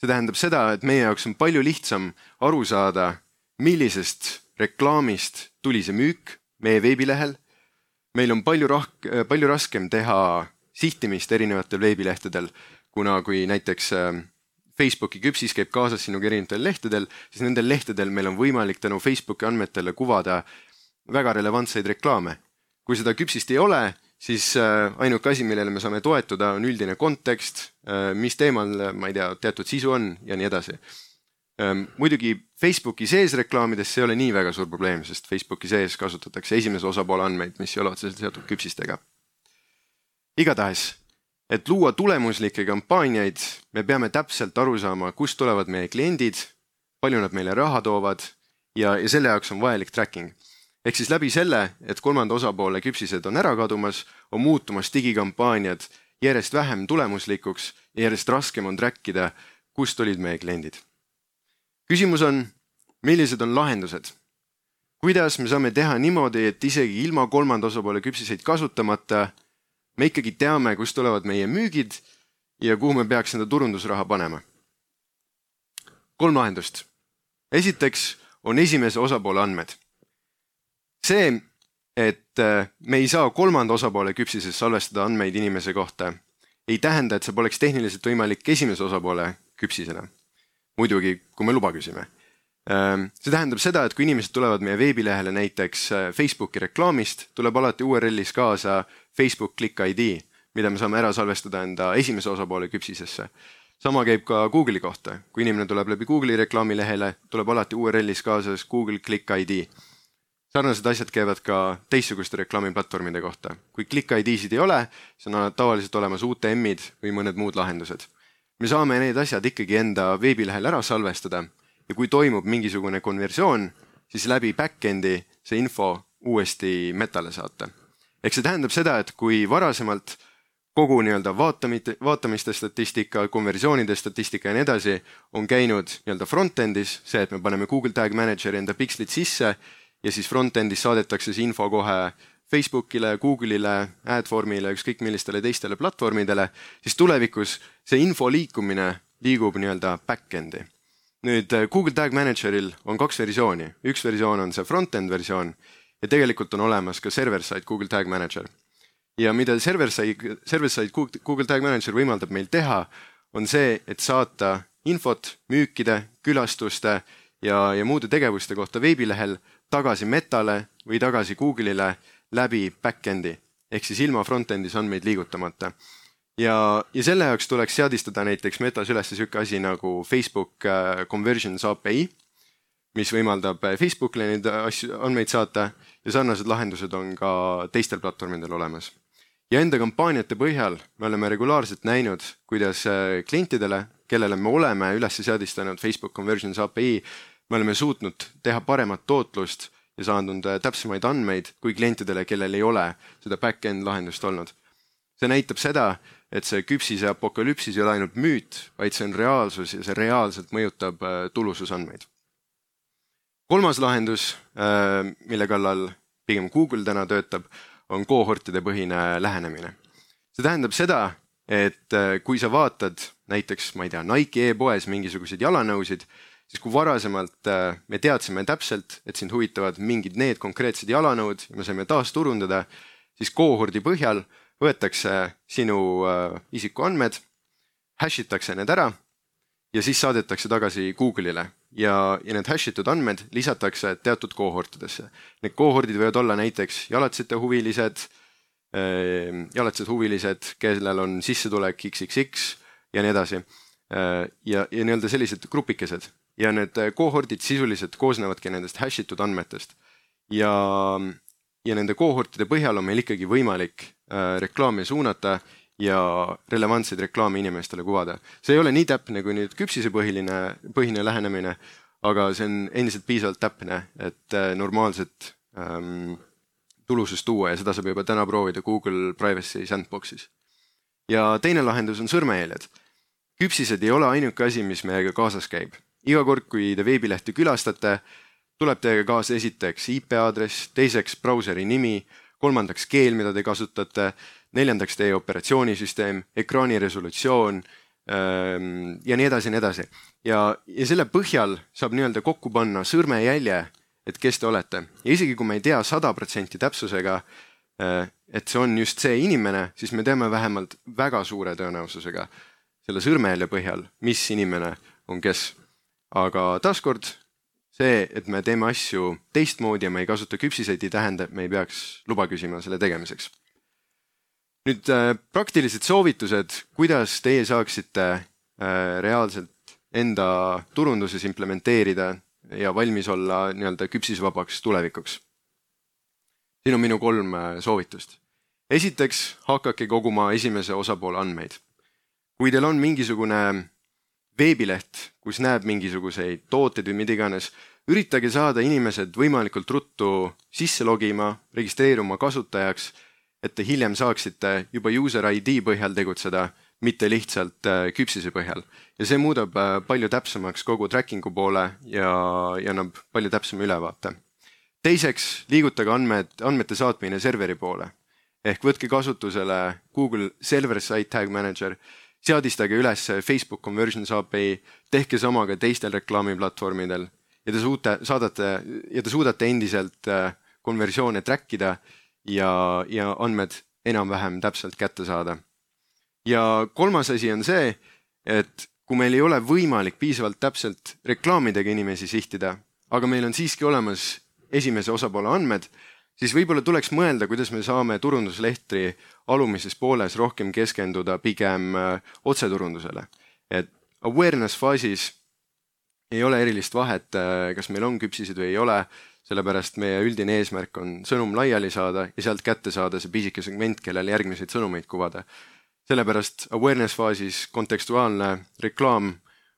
see tähendab seda, et meie jaoks on palju lihtsam aru saada, millisest reklaamist tuli see müük meie veebilehel. meil on palju rahk-, palju raskem teha sihtimist erinevatel veebilehtedel, kuna kui näiteks ähm, Facebooki küpsis käib kaasas sinuga erinevatel lehtedel, siis nendel lehtedel meil on võimalik tänu Facebooki andmetele kuvada väga relevantseid reklaame. kui seda küpsist ei ole, siis äh, ainuke asi, millele me saame toetuda, on üldine kontekst, äh, mis teemal, ma ei tea, teatud sisu on ja nii edasi Ehm, muidugi Facebooki sees reklaamides see ei ole nii väga suur probleem, sest Facebooki sees kasutatakse esimese osapoole andmeid, mis ei ole otseselt seotud küpsistega. igatahes, et luua tulemuslikke kampaaniaid, me peame täpselt aru saama, kust tulevad meie kliendid, palju nad meile raha toovad ja, ja selle jaoks on vajalik tracking. ehk siis läbi selle, et kolmanda osapoole küpsised on ära kadumas, on muutumas digikampaaniad järjest vähem tulemuslikuks ja järjest raskem on track ida, kust olid meie kliendid. Küsimus on, millised on lahendused? kuidas me saame teha niimoodi, et isegi ilma kolmanda osapoole küpsiseid kasutamata me ikkagi teame, kust tulevad meie müügid ja kuhu me peaks enda turundusraha panema? kolm lahendust. esiteks on esimese osapoole andmed. see, et äh, me ei saa kolmanda osapoole küpsises salvestada andmeid inimese kohta, ei tähenda, et see poleks tehniliselt võimalik esimese osapoole küpsisena. Muidugi, kui me luba küsime. Ähm, see tähendab seda, et kui inimesed tulevad meie veebilehele näiteks äh, Facebooki reklaamist, tuleb alati URL-is kaasa Facebook Click ID, mida me saame ära salvestada enda esimese osapoole küpsisesse sama käib ka Google'i kohta, kui inimene tuleb läbi Google'i reklaamilehele, tuleb alati URL-is kaasas Google Click ID. sarnased asjad käivad ka teistsuguste reklaamiplatvormide kohta. kui Click ID-sid ei ole, siis on tavaliselt olemas UTM-id või mõned muud lahendused. Me saame need asjad ikkagi enda veebilehel ära salvestada ja kui toimub mingisugune konversioon, siis läbi back-end'i see info uuesti metale saata. ehk see tähendab seda, et kui varasemalt kogu nii-öelda vaatamite, vaatamiste statistika, konversioonide statistika ja nii edasi on käinud nii-öelda front-end'is, see, et me paneme Google Tag Manageri enda pikslid sisse ja siis front-end'is saadetakse see info kohe Facebookile, Google'ile, Adformile, ükskõik millistele teistele platvormidele, siis tulevikus see info liikumine liigub nii-öelda back-end'i. nüüd Google Tag Manageril on kaks versiooni, üks versioon on see front-end versioon ja tegelikult on olemas ka server-side Google Tag Manager ja mida server-side, server-side Google Tag Manager võimaldab meil teha, on see, et saata infot müükide, külastuste ja, ja muude tegevuste kohta veebilehel tagasi Metale või tagasi Google'ile läbi back-end'i ehk siis ilma front-end'is andmeid liigutamata. ja, ja selle jaoks tuleks seadistada näiteks Metas üles niisugune asi nagu Facebook äh, Conversions API, mis võimaldab äh, Facebookile neid asju, andmeid saata ja sarnased lahendused on ka teistel platvormidel olemas ja enda kampaaniate põhjal me oleme regulaarselt näinud, kuidas äh, klientidele, kellele me oleme üles seadistanud Facebook Conversions API, me oleme suutnud teha paremat tootlust ja saanud äh, täpsemaid andmeid kui klientidele, kellel ei ole seda back-end lahendust olnud. see näitab seda, et see küpsise apokalüpsis ei ole ainult müüt, vaid see on reaalsus ja see reaalselt mõjutab äh, tulususandmeid. kolmas lahendus, mille kallal pigem Google täna töötab, on kohortide põhine lähenemine. see tähendab seda, et äh, kui sa vaatad näiteks, ma ei tea, Nike e-poes mingisuguseid jalanõusid, siis kui varasemalt äh, me teadsime täpselt, et sind huvitavad mingid need konkreetsed jalanõud ja me saime taasturundada, siis kohordi põhjal võetakse sinu äh, isikuandmed, hash itakse need ära ja siis saadetakse tagasi Google'ile ja, ja need hash itud andmed lisatakse teatud kohortidesse. Need kohordid võivad olla näiteks jalatsite huvilised, ehm, jalatsed huvilised, kellel on sissetulek XXX ja nii edasi. Ehm, ja, ja nii-öelda sellised grupikesed ja need kohordid sisuliselt koosnevadki nendest hash itud andmetest. ja, ja nende kohortide põhjal on meil ikkagi võimalik äh, reklaami suunata ja relevantseid reklaame inimestele kuvada. see ei ole nii täpne kui nüüd küpsisepõhiline, põhine lähenemine, aga see on endiselt piisavalt täpne, et äh, normaalset ähm, tulusust tuua ja seda saab juba täna proovida Google Privacy Sandboxis. ja teine lahendus on sõrmejäljed. küpsised ei ole ainuke asi, mis meiega kaasas käib. Iga kord, kui te veebilehte külastate, tuleb teiega kaasa esiteks IP aadress, teiseks brauseri nimi, kolmandaks keel, mida te kasutate neljandaks teie operatsioonisüsteem, ekraani resolutsioon ähm, ja nii edasi ja nii edasi. ja, ja selle põhjal saab nii-öelda kokku panna sõrmejälje, et kes te olete ja isegi kui me ei tea sada protsenti täpsusega, äh, et see on just see inimene, siis me teame vähemalt väga suure tõenäosusega selle sõrmejälje põhjal, mis inimene on kes. Aga taaskord see, et me teeme asju teistmoodi ja me ei kasuta küpsiseid, ei tähenda, et me ei peaks luba küsima selle tegemiseks nüüd äh, praktilised soovitused, kuidas teie saaksite äh, reaalselt enda turunduses implementeerida ja valmis olla nii-öelda küpsisvabaks tulevikuks. siin on minu kolm äh, soovitust. esiteks, hakake koguma esimese osapoole andmeid. kui teil on mingisugune veebileht, kus näeb mingisuguseid tooteid või mida iganes, üritage saada inimesed võimalikult ruttu sisse logima, registreeruma kasutajaks, et te hiljem saaksite juba user ID põhjal tegutseda, mitte lihtsalt äh, küpsise põhjal. ja see muudab äh, palju täpsemaks kogu tracking'u poole ja, ja annab palju täpsema ülevaate. teiseks, liigutage andmed, andmete saatmine serveri poole ehk võtke kasutusele Google Server Site Tag Manager seadistage üles Facebook Conversions API, tehke sama ka teistel reklaamiplatvormidel ja te suute, saadate ja te suudate endiselt äh, konversioone track ida ja, ja andmed enam-vähem täpselt kätte saada. ja kolmas asi on see, et kui meil ei ole võimalik piisavalt täpselt reklaamidega inimesi sihtida, aga meil on siiski olemas esimese osapoole andmed, siis võib-olla tuleks mõelda, kuidas me saame turunduslehtri alumises pooles rohkem keskenduda pigem äh, otseturundusele. et awareness faasis ei ole erilist vahet, äh, kas meil on küpsised või ei ole, sellepärast meie üldine eesmärk on sõnum laiali saada ja sealt kätte saada see pisike segment, kellel järgmiseid sõnumeid kuvada. sellepärast awareness faasis kontekstuaalne reklaam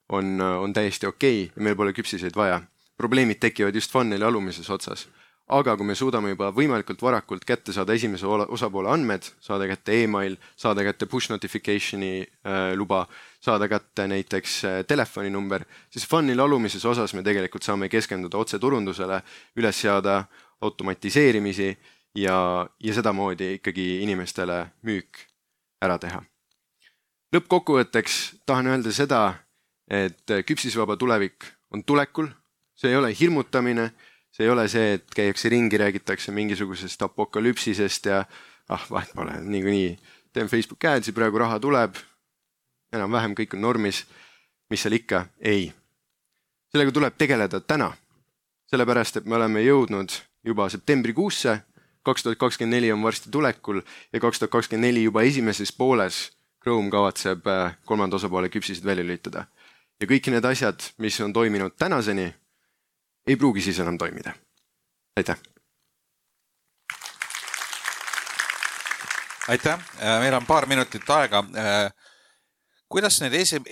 on, äh, on täiesti okei okay ja meil pole küpsiseid vaja. probleemid tekivad just funneli alumises otsas aga kui me suudame juba võimalikult varakult kätte saada esimese osapoole andmed, saada kätte email, saada kätte push notification'i äh, luba, saada kätte näiteks äh, telefoninumber, siis funnel alumises osas me tegelikult saame keskenduda otseturundusele, üles seada automatiseerimisi ja, ja sedamoodi ikkagi inimestele müük ära teha. lõppkokkuvõtteks tahan öelda seda, et küpsisvaba tulevik on tulekul, see ei ole hirmutamine see ei ole see, et käiakse ringi, räägitakse mingisugusest apokalüpsisest ja ah, vahet pole, niikuinii teen Facebooki adsi, praegu raha tuleb, enam-vähem kõik on normis, mis seal ikka, ei. sellega tuleb tegeleda täna, sellepärast et me oleme jõudnud juba septembrikuusse, kaks tuhat kakskümmend neli on varsti tulekul ja kaks tuhat kakskümmend neli juba esimeses pooles Chrome kavatseb äh, kolmanda osapoole küpsised välja lülitada. ja kõik need asjad, mis on toiminud tänaseni ei pruugi siis enam toimida. aitäh. aitäh, äh, meil on paar minutit aega. Äh, kuidas neid esi-,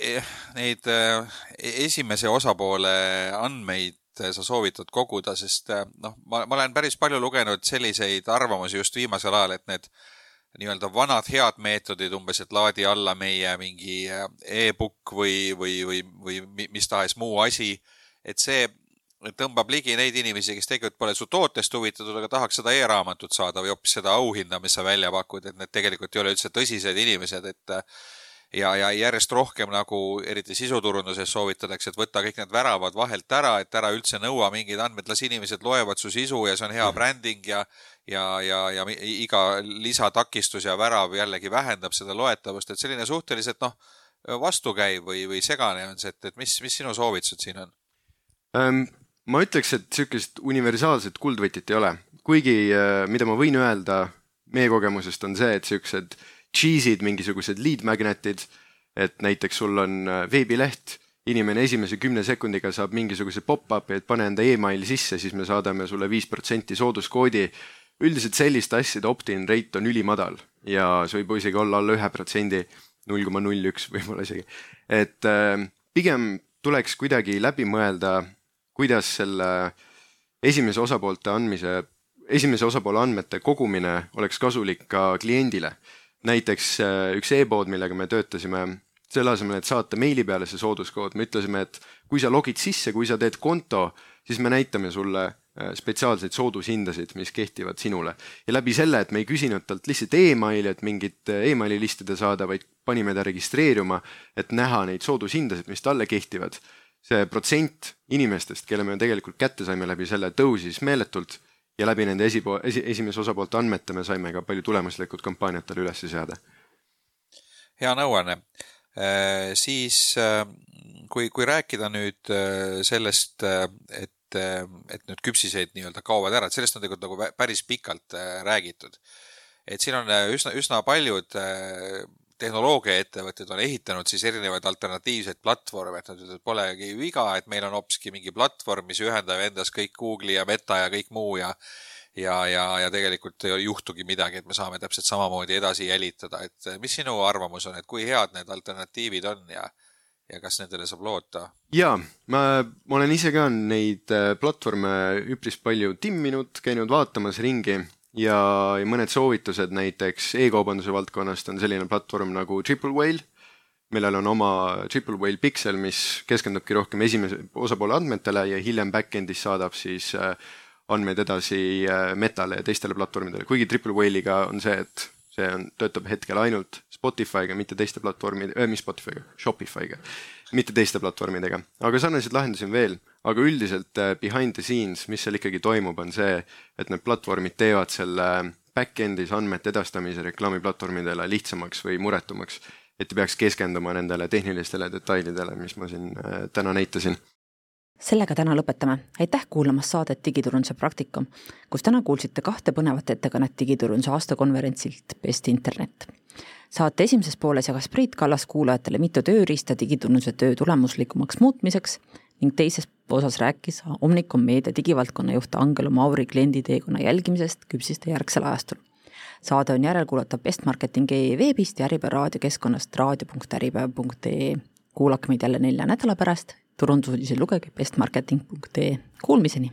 neid äh, esimese osapoole andmeid sa soovitad koguda, sest noh, ma, ma olen päris palju lugenud selliseid arvamusi just viimasel ajal, et need nii-öelda vanad head meetodid, umbes, et laadi alla meie mingi e-book või, või, või, või mis tahes muu asi, et see tõmbab ligi neid inimesi, kes tegelikult pole su tootest huvitatud, aga tahaks seda e-raamatut saada või hoopis seda auhinda, mis sa välja pakud, et need tegelikult ei ole üldse tõsised inimesed, et ja, ja järjest rohkem nagu eriti sisuturunduses soovitatakse, et võta kõik need väravad vahelt ära, et ära üldse nõua mingeid andmeid, las inimesed loevad su sisu ja see on hea bränding ja ja, ja, ja iga lisatakistus ja värav jällegi vähendab seda loetavust, et selline suhteliselt noh, vastukäiv või, või segane on see, et, et mis, mis sinu soovitused siin on um,? Ma ütleks, et niisugust universaalset kuldvõtit ei ole, kuigi äh, mida ma võin öelda meie kogemusest on see, et niisugused cheese'id, mingisugused lead magnet'id, et näiteks sul on äh, veebileht, inimene esimese kümne sekundiga saab mingisuguse pop-up'i, et pane enda email sisse, siis me saadame sulle viis protsenti sooduskoodi. üldiselt selliste asjade opt-in rate on ülimadal ja see võib isegi olla alla ühe protsendi, null koma null üks võib-olla isegi. et äh, pigem tuleks kuidagi läbi mõelda kuidas selle esimese osapoolte andmise, esimese osapoole andmete kogumine oleks kasulik ka kliendile. näiteks äh, üks e-pood, millega me töötasime, selle asemel, et saata meili peale see sooduskood, me ütlesime, et kui sa logid sisse, kui sa teed konto, siis me näitame sulle äh, spetsiaalseid soodushindasid, mis kehtivad sinule. ja läbi selle, et me ei küsinud talt lihtsalt emaili, et mingit äh, emaili listida saada, vaid panime ta registreeruma, et näha neid soodushindasid, mis talle kehtivad see protsent inimestest, kelle me tegelikult kätte saime läbi selle, tõusis meeletult ja läbi nende esipo-, esi, esimese osapoolte andmete me saime ka palju tulemuslikud kampaaniad talle üles seada. hea nõuanne äh,. siis äh, kui, kui rääkida nüüd äh, sellest, et, et nüüd küpsiseid nii-öelda kaovad ära, et sellest on tegelikult nagu päris pikalt räägitud. et siin on üsna, üsna paljud tehnoloogiaettevõtted on ehitanud siis erinevaid alternatiivseid platvorme, et nad ütlevad, polegi viga, et meil on hoopiski mingi platvorm, mis ühendab endas kõik Google'i ja Meta ja kõik muu ja ja, ja, ja tegelikult ei juhtugi midagi, et me saame täpselt samamoodi edasi jälitada, et mis sinu arvamus on, et kui head need alternatiivid on ja ja kas nendele saab loota? jaa, ma, ma olen ise ka neid äh, platvorme üpris palju timminud, käinud vaatamas ringi ja, ja mõned soovitused näiteks e-kaubanduse valdkonnast on selline platvorm nagu Triple Whale, millel on oma Triple Whale Pixel, mis keskendubki rohkem esimese osapoole andmetele ja hiljem back-end'is saadab siis äh, andmeid edasi äh, Metale ja teistele platvormidele, kuigi Triple Whale'iga on see, et see on, töötab hetkel ainult Spotify'ga, mitte teiste platvormide äh,, mis Spotify'ga, Shopify'ga, mitte teiste platvormidega, aga sarnaseid lahendusi on veel, aga üldiselt äh, behind the scenes, mis seal ikkagi toimub, on see, et need platvormid teevad selle back-end'is andmete edastamise reklaamiplatvormidele lihtsamaks või muretumaks, et ei peaks keskenduma nendele tehnilistele detailidele, mis ma siin äh, täna näitasin sellega täna lõpetame. aitäh kuulamast saadet Digiturunduse praktikum, kus täna kuulsite kahte põnevat ettekannet digiturunduse aastakonverentsilt Best Internet. saate esimeses pooles jagas Priit Kallas kuulajatele mitu tööriista digiturunduse töö tulemuslikumaks muutmiseks ning teises osas rääkis Omnicom meedia digivaldkonna juht Angelo Mauri klienditeekonna jälgimisest küpsiste järgsel ajastul. saade on järelkuulatav bestmarketing.ee veebist ja Äripäeva raadiokeskkonnast raadio.äripäev.ee. kuulake meid jälle nelja nädala pärast turundusuudiseid lugege bestmarketing.ee, kuulmiseni